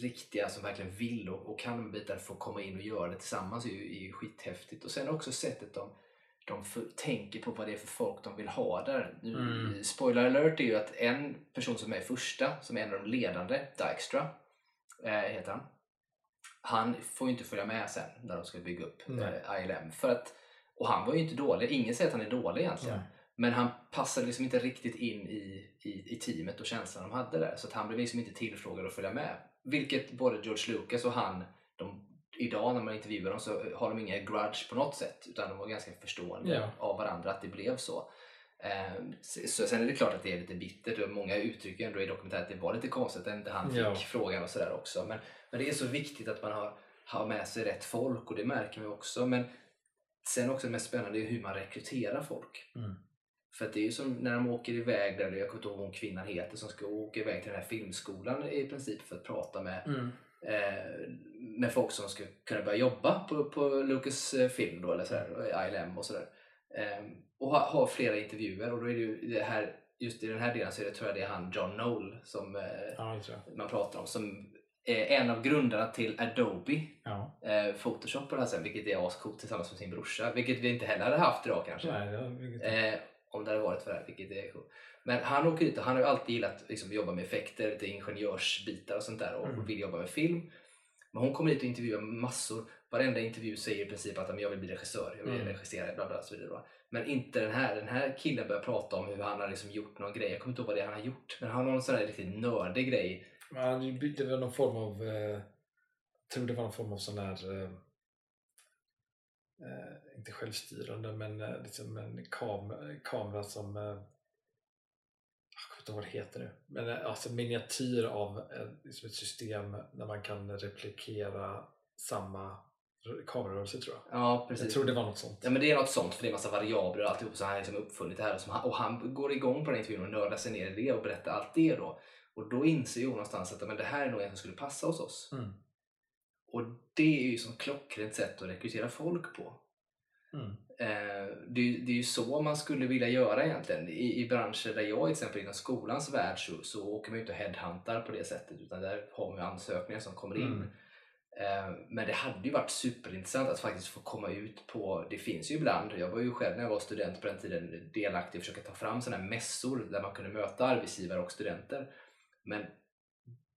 riktiga som verkligen vill och, och kan med bitar få komma in och göra det tillsammans är ju, är ju skithäftigt. Och sen också sättet de, de för, tänker på vad det är för folk de vill ha där. Nu, Mm. Spoiler alert är ju att en person som är första, som är en av de ledande, Dijkstra, eh, heter han. han får ju inte följa med sen när de ska bygga upp eh, ILM. För att, och han var ju inte dålig, ingen säger att han är dålig egentligen. Nej. Men han passade liksom inte riktigt in i, i, i teamet och känslan de hade där. Så att han blev liksom inte tillfrågad att följa med. Vilket både George Lucas och han, de, idag när man intervjuar dem så har de inga grudge på något sätt. Utan de var ganska förstående Ja. av varandra att det blev så. Ehm, så, sen är det klart att det är lite bittert och många uttrycker ändå i dokumentären att det var lite konstigt att inte han fick Ja. frågan och sådär också. Men, men det är så viktigt att man har, har med sig rätt folk och det märker vi också. Men sen också det mest spännande är hur man rekryterar folk. Mm. För att det är ju som när de åker iväg, där, jag kommer inte ihåg vad kvinnan heter, som ska åka iväg till den här filmskolan i princip för att prata med, Mm. eh, med folk som ska kunna börja jobba på, på Lucas eh, film då, eller sådär, och ILM och sådär. Eh, och ha, ha flera intervjuer och då är det ju det här, just i den här delen så är det, tror jag det är han John Knoll som eh, Ja, man pratar om, som är en av grundarna till Adobe Ja. eh, Photoshop på det här sen, vilket är ascoolt tillsammans med sin brorsa, vilket vi inte heller hade haft idag kanske. Nej, det Eh, om det hade varit för det här, vilket är coolt. Men han åker dit och han har ju alltid gillat liksom, jobba med effekter, lite ingenjörsbitar och sånt där och Mm. vill jobba med film. Men hon kommer dit och intervjuar massor. Varenda intervju säger i princip att "Men jag vill bli regissör, jag vill Mm. regissera, bla bla så vidare. Men inte den här. Den här killen börjar prata om hur han har liksom gjort någon grej. Jag kommer inte ihåg vad det är han har gjort. Men han har någon sån här riktigt nördig grej. Men han byggde väl någon form av, eh, jag tror det var någon form av sån där, eh, eh, inte självstyrande, men eh, liksom en kam kamera som, eh, jag kommer inte ihåg vad det heter nu, men eh, alltså miniatyr av eh, liksom ett system där man kan replikera samma kamerarörelse tror jag. Ja, precis. Jag tror det var något sånt. Ja men det är något sånt för det är massa variabler och alltihop så han har liksom uppfunnit det här och, som han, och han går igång på den intervjun och nördar sig ner i det och berättar allt det då. Och då inser ju någonstans att men det här är nog en som skulle passa hos oss. Mm. Och det är ju som klockrent sätt att rekrytera folk på. Mm. Eh, det, är- det är ju så man skulle vilja göra egentligen. I, i branscher där jag till exempel inom skolans värld så, så åker man ju inte och headhuntar på det sättet utan där har man ansökningar som kommer in. Mm. Eh, Men det hade ju varit superintressant att faktiskt få komma ut på, det finns ju ibland, jag var ju själv när jag var student på den tiden delaktig i att försöka ta fram sådana här mässor där man kunde möta arbetsgivare och studenter. Men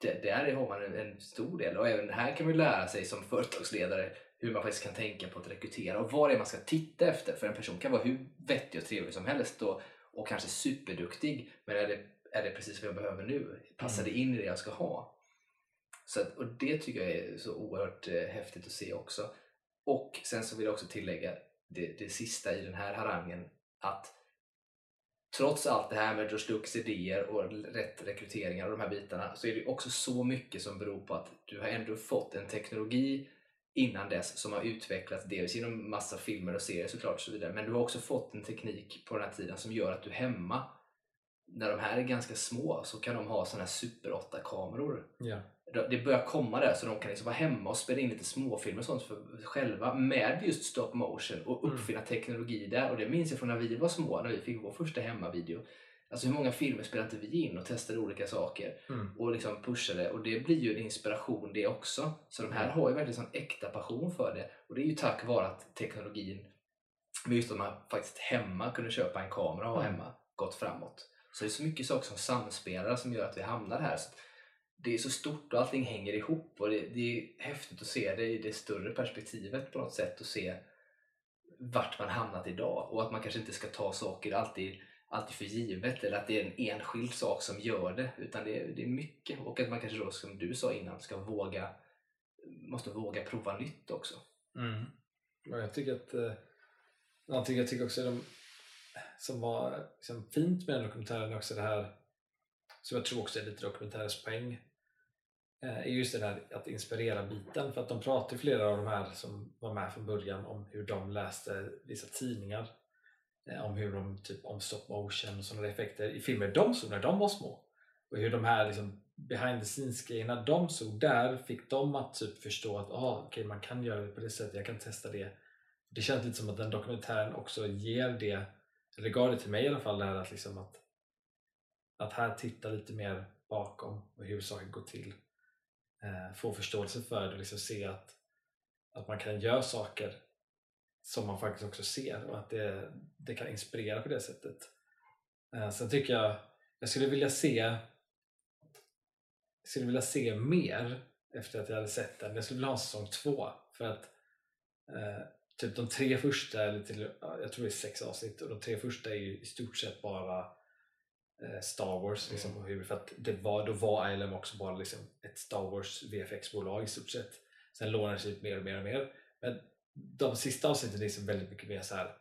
där har man en, en stor del och även här kan man lära sig som företagsledare hur man faktiskt kan tänka på att rekrytera och vad det är man ska titta efter. För en person kan vara hur vettig och trevlig som helst och, och kanske superduktig men är det, är det precis vad jag behöver nu? Passar det in i det jag ska ha? Så att, och det tycker jag är så oerhört eh, häftigt att se också. Och sen så vill jag också tillägga det, det sista i den här harangen att trots allt det här med George Lucas idéer och rätt rekryteringar och de här bitarna så är det också så mycket som beror på att du har ändå fått en teknologi innan dess som har utvecklats dels genom massa filmer och serier såklart och så vidare men du har också fått en teknik på den här tiden som gör att du hemma när de här är ganska små så kan de ha såna här super 8-kameror Ja det börjar komma där så de kan liksom vara hemma och spela in lite småfilmer och sånt för själva med just stop motion och Mm. uppfinna teknologi där. Och det minns jag från när vi var små, när vi fick vår första hemmavideo. Alltså hur många filmer spelade inte vi in och testade olika saker Mm. och liksom pushade och det blir ju en inspiration det också. Så de här har ju verkligen sån äkta passion för det och det är ju tack vare att teknologin, men just att man faktiskt hemma kunde köpa en kamera och Mm. hemma, gått framåt. Så det är så mycket saker som samspelar som gör att vi hamnar här. Så det är så stort och allting hänger ihop och det, det är häftigt att se det i det större perspektivet på något sätt och se vart man hamnat idag och att man kanske inte ska ta saker alltid, alltid för givet eller att det är en enskild sak som gör det utan det är, det är mycket och att man kanske då som du sa innan ska våga måste våga prova nytt också. Mm. Jag tycker att eh, någonting jag tycker också är de, som var liksom, fint med den dokumentären är också det här som jag tror också är lite dokumentärens poäng Eh, är just det där att inspirera biten för att de pratar ju flera av de här som var med från början om hur de läste vissa tidningar eh, om hur de typ om stop motion och sådana effekter i filmer de såg när de var små och hur de här liksom behind the scenes grejerna de såg där fick dem att typ förstå att ah, okay, man kan göra det på det sättet, jag kan testa det. Det känns lite som att den dokumentären också ger det, eller gav det till mig i alla fall, det här att, liksom att, att här titta lite mer bakom och hur saker går till. Eh, få förståelse för det och liksom se att, att man kan göra saker som man faktiskt också ser och att det, det kan inspirera på det sättet. Eh, sen tycker jag, jag skulle vilja se jag skulle vilja se mer efter att jag hade sett den. Jag skulle vilja ha en säsong två för att eh, typ de tre första, eller till, jag tror det är sex avsnitt och de tre första är ju i stort sett bara Star Wars. Liksom, Mm. för att det var, då var ILM också bara liksom ett Star Wars VFX-bolag i stort sett. Sen lånade det ut mer och mer och mer. Men de sista avsnitten är liksom väldigt mycket mer så här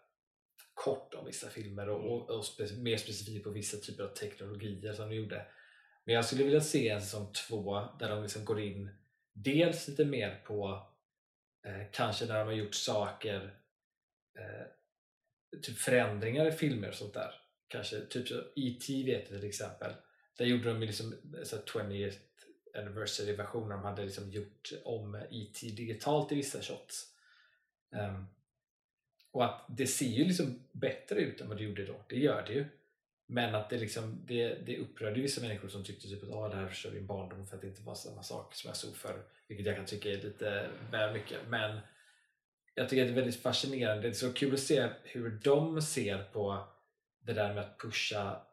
kort om vissa filmer och, och, och spe, mer specifikt på vissa typer av teknologier som de gjorde. Men jag skulle vilja se en säsong två där de liksom går in dels lite mer på eh, kanske när de har gjort saker eh, typ förändringar i filmer och sånt där. Kanske typ så E.T. vet jag till exempel. Där gjorde de ju liksom så 20th anniversary version de hade liksom gjort om E.T. digitalt i vissa shots. Um, och att det ser ju liksom bättre ut än vad det gjorde då. Det gör det ju. Men att det, liksom, det, det upprörde vissa människor som tyckte typ att ah, det här förstör din barndom för att det inte var samma sak som jag såg förr. Vilket jag kan tycka är lite väl mycket. Men jag tycker att det är väldigt fascinerande. Det är så kul att se hur de ser på det där med att pusha,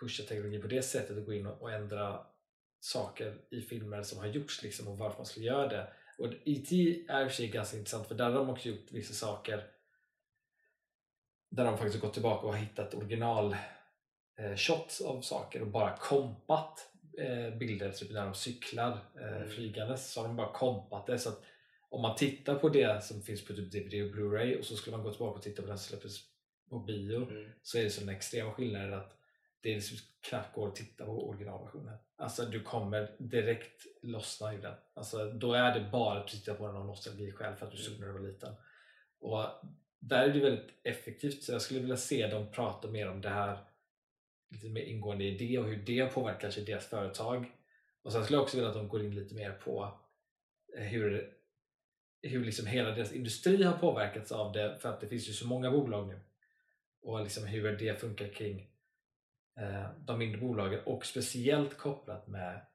pusha teknologi på det sättet och gå in och, och ändra saker i filmer som har gjorts liksom, och varför man skulle göra det. Och E.T. är i och för sig ganska intressant för där har de också gjort vissa saker där de faktiskt gått tillbaka och hittat original eh, shots av saker och bara kompat eh, bilder, typ när de cyklar eh, Mm. flygandes så har de bara kompat det så att om man tittar på det som finns på typ DVD och Blu-ray och så skulle man gå tillbaka och titta på den som släpptes på bio Mm. så är det sådana extrema skillnader att det liksom knappt går att titta på originalversionen. Alltså du kommer direkt lossna i den. Alltså då är det bara att titta på den av nostalgiskäl för att du såg när du var liten. Och där är det väldigt effektivt så jag skulle vilja se dem prata mer om det här lite mer ingående i det och hur det påverkar kanske deras företag. Och sen skulle jag också vilja att de går in lite mer på eh, hur, hur liksom hela deras industri har påverkats av det för att det finns ju så många bolag nu. Och liksom hur det funkar kring eh, de mindre bolagen och speciellt kopplat med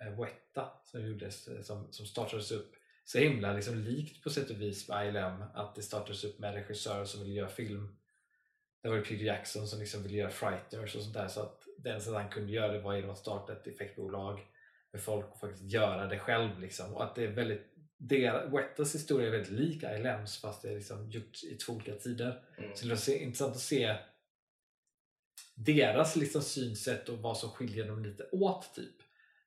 eh, Weta som, gjordes, eh, som, som startades upp så himla liksom likt på sätt och vis med ILM att det startades upp med regissörer som ville göra film. Det var Peter Jackson som liksom ville göra Frighteners och sånt där så att det enda sättet han kunde göra det var genom att starta ett effektbolag med folk och faktiskt göra det själv liksom. och att det är väldigt det, Wetas historia är väldigt lik ILMs fast det är liksom gjort i två olika tider. Mm. Så det var intressant att se deras liksom synsätt och vad som skiljer dem lite åt typ.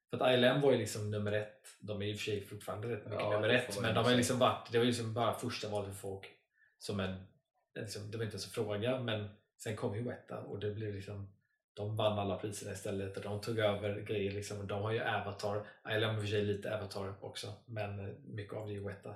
För att ILM var ju liksom nummer ett. De är i och för sig fortfarande rätt mycket Ja, nummer ett. Men ju de har ju liksom varit, det var ju liksom bara första valet för folk. Som en, liksom, det var inte ens en fråga men sen kom ju Weta och det blev liksom de vann alla priserna istället och de tog över grejer. Liksom. De har ju Avatar. Har i och för sig lite Avatar också men mycket av det är ju Weta.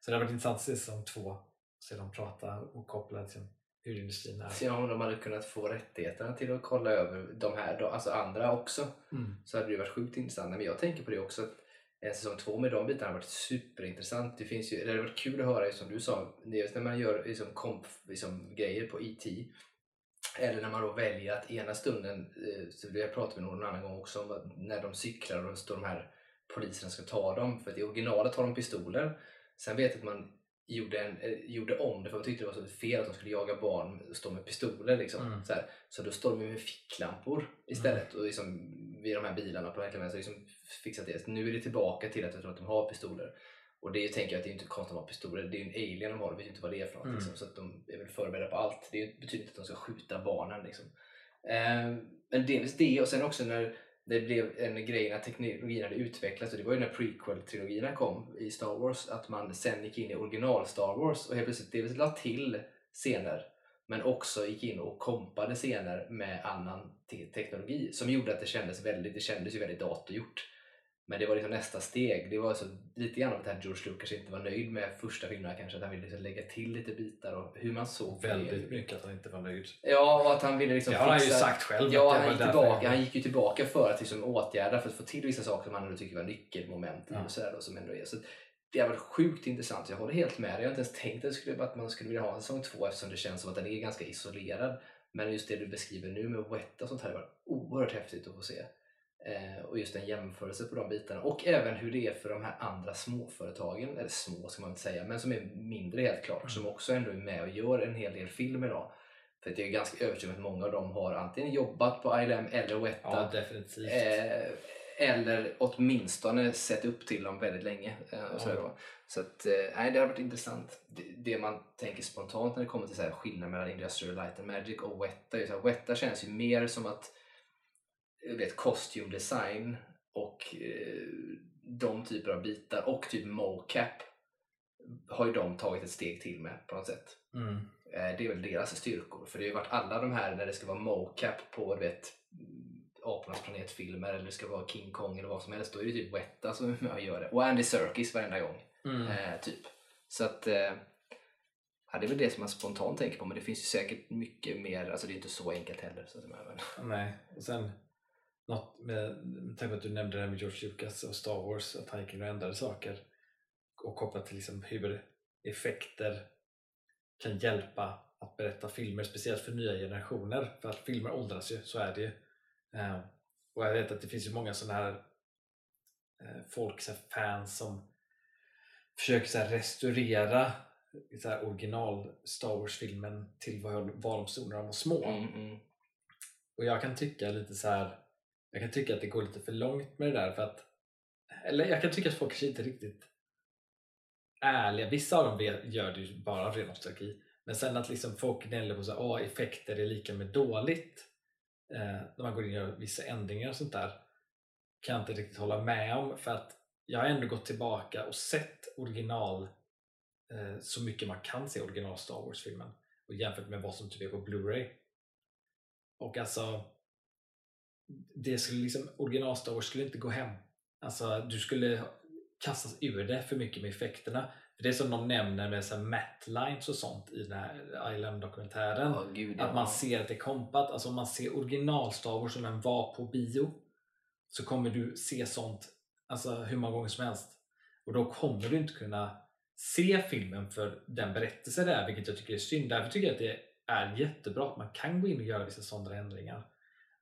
Så det har varit intressant att se säsong två. Se dem prata och koppla liksom, hur industrin är. Se om de hade kunnat få rättigheterna till att kolla över de här, alltså andra också. Mm. så hade det varit sjukt intressant. Men jag tänker på det också att en säsong två med de bitarna har varit superintressant. Det, finns ju, det hade varit kul att höra, som du sa, när man gör liksom, komp, liksom, grejer på IT eller när man då väljer att ena stunden, eh, så det har jag pratat med någon annan gång också om, när de cyklar och står de här poliserna ska ta dem. För att i originalet har de pistoler. Sen vet jag att man gjorde, en, eh, gjorde om det för man tyckte det var så fel att de skulle jaga barn och stå med pistoler. Liksom. Mm. Så, här. så då står de med ficklampor istället och liksom, vid de här bilarna på verkligen vänster liksom fixat det. Nu är det tillbaka till att jag tror att de har pistoler. Och det tänker jag att det är inte konstigt att de har pistoler. Det är ju en alien de har, de vet ju inte vad det är för något. Mm. Liksom, så att de är väl förberedda på allt. Det betyder inte att de ska skjuta barnen. Liksom. Eh, men dels det och sen också när det blev en grej när teknologin hade utvecklats och det var ju när prequel-trilogierna kom i Star Wars att man sen gick in i original Star Wars och helt plötsligt dels la till scener men också gick in och kompade scener med annan te- teknologi som gjorde att det kändes väldigt, det kändes ju väldigt datorgjort. Men det var liksom nästa steg. Det var så lite grann att det här George Lucas inte var nöjd med första filmerna kanske, att han ville liksom lägga till lite bitar och hur man såg Väldigt det. mycket att han inte var nöjd. Ja, och att han ville liksom Det har han ju sagt själv. Ja, det han var gick, tillbaka, han- gick ju tillbaka för att liksom åtgärda, för att få till vissa saker som han ändå tycker var nyckelmoment Ja. och sådär, då, som ändå är. Så det har varit sjukt intressant. Jag håller helt med dig. Jag har inte ens tänkt att, det skulle, att man skulle vilja ha en säsong två eftersom det känns som att den är ganska isolerad. Men just det du beskriver nu med Weta och sånt här har varit oerhört häftigt att få se. Eh, och just en jämförelse på de bitarna. Och även hur det är för de här andra småföretagen, eller små ska man inte säga, men som är mindre helt klart, Mm. som också ändå är med och gör en hel del film idag. För att jag är ganska övertygad om att många av dem har antingen jobbat på ILM eller Weta Ja. Eh, Eller åtminstone sett upp till dem väldigt länge. eh, Och så, då. så att, eh, det har varit intressant. Det, det man tänker spontant när det kommer till så här skillnad mellan Industrial Light and Magic och Weta. är så här, Weta känns ju mer som att vet, costume design och eh, de typer av bitar och typ mocap har ju de tagit ett steg till med på något sätt. Mm. Eh, Det är väl deras styrkor. För det har ju varit alla de här när det ska vara mocap på du vet, Apornas planetfilmer eller det ska vara King Kong eller vad som helst. Då är det typ Weta som gör det. Och Andy Serkis varenda gång. Mm. Eh, typ. Så att eh, ja, det är väl det som man spontant tänker på. Men det finns ju säkert mycket mer. Alltså det är inte så enkelt heller. Så att, men, Nej, och sen något med, med tanke på att du nämnde det här med George Lucas och Star Wars, att han gick in och ändrade saker och kopplat till liksom hur effekter kan hjälpa att berätta filmer, speciellt för nya generationer. För att filmer åldras ju, så är det ju. Eh, och jag vet att det finns ju många sådana här eh, folk, så här fans som försöker så restaurera så här original Star Wars-filmen till vad de stod när de var små. mm, mm. Och jag kan tycka lite så här. Jag kan tycka att det går lite för långt med det där för att eller jag kan tycka att folk kanske inte är riktigt ärliga. Vissa av dem gör det ju bara av ren nostalgi. Men sen att liksom folk gnäller på att effekter är lika med dåligt eh, när man går in och gör vissa ändringar och sånt där kan jag inte riktigt hålla med om för att jag har ändå gått tillbaka och sett original eh, så mycket man kan se original Star Wars-filmen och jämfört med vad som typ är på Blu-ray. Och alltså det skulle liksom, original Star Wars skulle inte gå hem. Alltså du skulle kastas ur det för mycket med effekterna. För det är som de nämner med så här matte lines och sånt i den här Island-dokumentären. Ja, gud, ja. Att man ser att det är kompat. Alltså om man ser original Star Wars som den var på bio så kommer du se sånt alltså hur många gånger som helst. Och då kommer du inte kunna se filmen för den berättelse det är, vilket jag tycker är synd. Därför tycker jag att det är jättebra att man kan gå in och göra vissa sådana ändringar.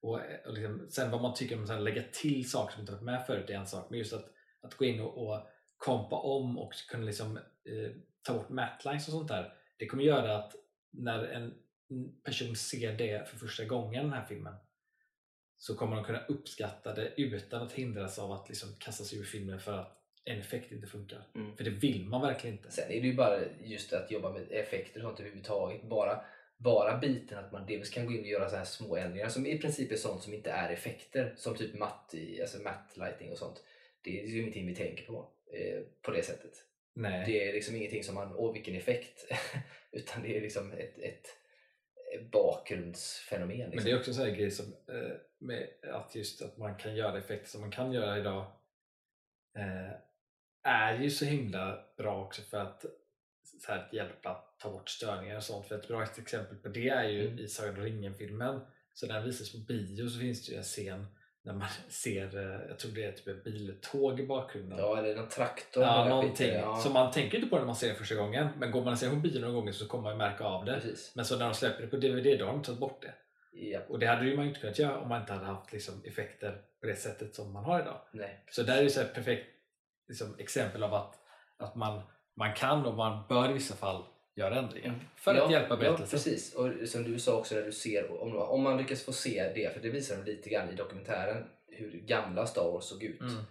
Och, och liksom, sen vad man tycker om att lägga till saker som inte varit med förut är en sak, men just att, att gå in och, och kompa om och kunna liksom, eh, ta bort matlines och sånt där. Det kommer göra att när en person ser det för första gången, den här filmen, så kommer de kunna uppskatta det utan att hindras av att liksom kastas ur filmen för att en effekt inte funkar. Mm. För det vill man verkligen inte. Sen är det ju bara just att jobba med effekter och sånt överhuvudtaget. Bara, bara biten att man dels kan gå in och göra så här små ändringar som i princip är sånt som inte är effekter. Som typ matt, i- alltså matt lighting och sånt. Det är ju ingenting vi tänker på eh, på det sättet. Nej. Det är liksom ingenting som man, åh vilken effekt. Utan det är liksom ett, ett bakgrundsfenomen. Men Liksom. det är också en sån här grej som, eh, med att just att man kan göra effekter som man kan göra idag eh, är ju så himla bra också för att, så här, att hjälpa att ta bort störningar och sånt. För ett bra exempel på det är ju Mm. i Sagan om ringen-filmen. Så när den visas på bio så finns det ju en scen när man ser, eh, jag tror det är typ ett biltåg i bakgrunden. Ja, eller någon traktor. Ja, någonting. ja. Så man tänker inte på det när man ser det första gången. Men går man och ser på bio någon gång så kommer man ju märka av det. Precis. Men så när de släpper det på DVD då har de tagit bort det. Ja, Och det hade ju man inte kunnat göra om man inte hade haft liksom, effekter på det sättet som man har idag. nej. Så där är ju så ett perfekt liksom, exempel av att, att man, man kan och man bör i vissa fall göra ändringar för att hjälpa Ja, berättelsen. precis. Och som du sa också när du ser, om, om man lyckas få se det, för det visar de lite grann i dokumentären, hur gamla Star Wars såg ut. Mm.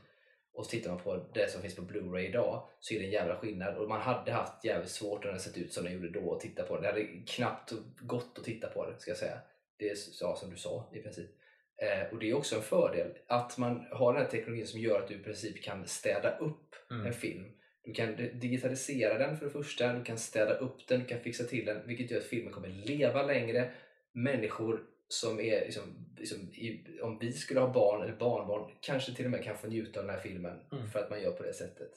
Och så tittar man på det som finns på Blu-ray idag så är det en jävla skillnad. Och man hade haft jävligt svårt när det sett ut som det gjorde då att titta på det. Det hade knappt gått att titta på det, ska jag säga. Det är ja, som du sa i princip. Eh, och det är också en fördel att man har den här teknologin som gör att du i princip kan städa upp Mm. en film. Du kan digitalisera den för det första, du kan städa upp den, du kan fixa till den, vilket gör att filmen kommer leva längre. Människor som är, liksom, liksom, i, om vi skulle ha barn eller barnbarn, kanske till och med kan få njuta av den här filmen Mm. för att man gör på det sättet.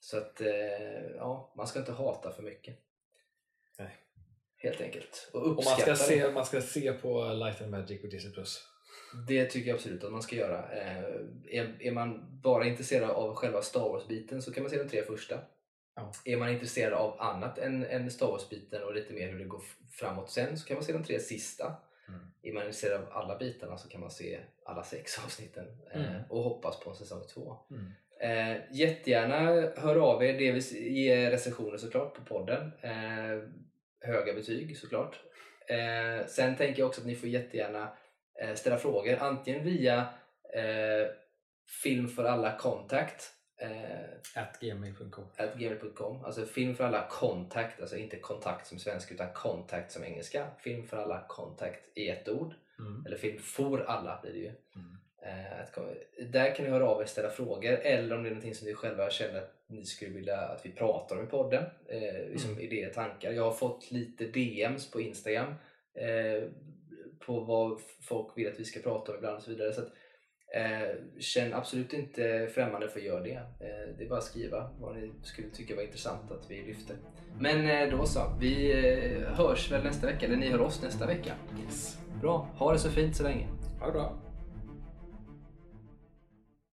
Så att, eh, ja, man ska inte hata för mycket. Nej. Helt enkelt. Och Och man ska, det. se, man ska se på Light and Magic och Disney+. Plus. Det tycker jag absolut att man ska göra. Eh, är, är man bara intresserad av själva Star Wars-biten så kan man se de tre första. Ja. Är man intresserad av annat än, än Star Wars-biten och lite mer hur det går framåt sen så kan man se de tre sista. Mm. Är man intresserad av alla bitarna så kan man se alla sex avsnitten eh, Mm. och hoppas på en säsong två. Mm. Eh, jättegärna hör av er, dels ge recensioner såklart på podden. Eh, höga betyg såklart. Eh, sen tänker jag också att ni får jättegärna ställa frågor antingen via eh, film för alla contact eh, At gmail.com. at gmail.com. Alltså film för alla contact, alltså inte kontakt som svenska utan contact som engelska. Film för alla contact i ett ord. Mm. Eller film for alla blir det ju. Mm. Eh, att, där kan ni höra av er och ställa frågor eller om det är någonting som ni själva känner att ni skulle vilja att vi pratar om i podden. Eh, liksom Mm. idéer, tankar. Jag har fått lite DMs på Instagram eh, på vad folk vill att vi ska prata om ibland och så vidare. Så att, eh, känn absolut inte främmande för att göra det. Eh, det är bara att skriva vad ni skulle tycka var intressant att vi lyfter. Men eh, då så, vi eh, hörs väl nästa vecka, eller ni hör oss nästa vecka. Yes. Bra, ha det så fint så länge. Ha det bra.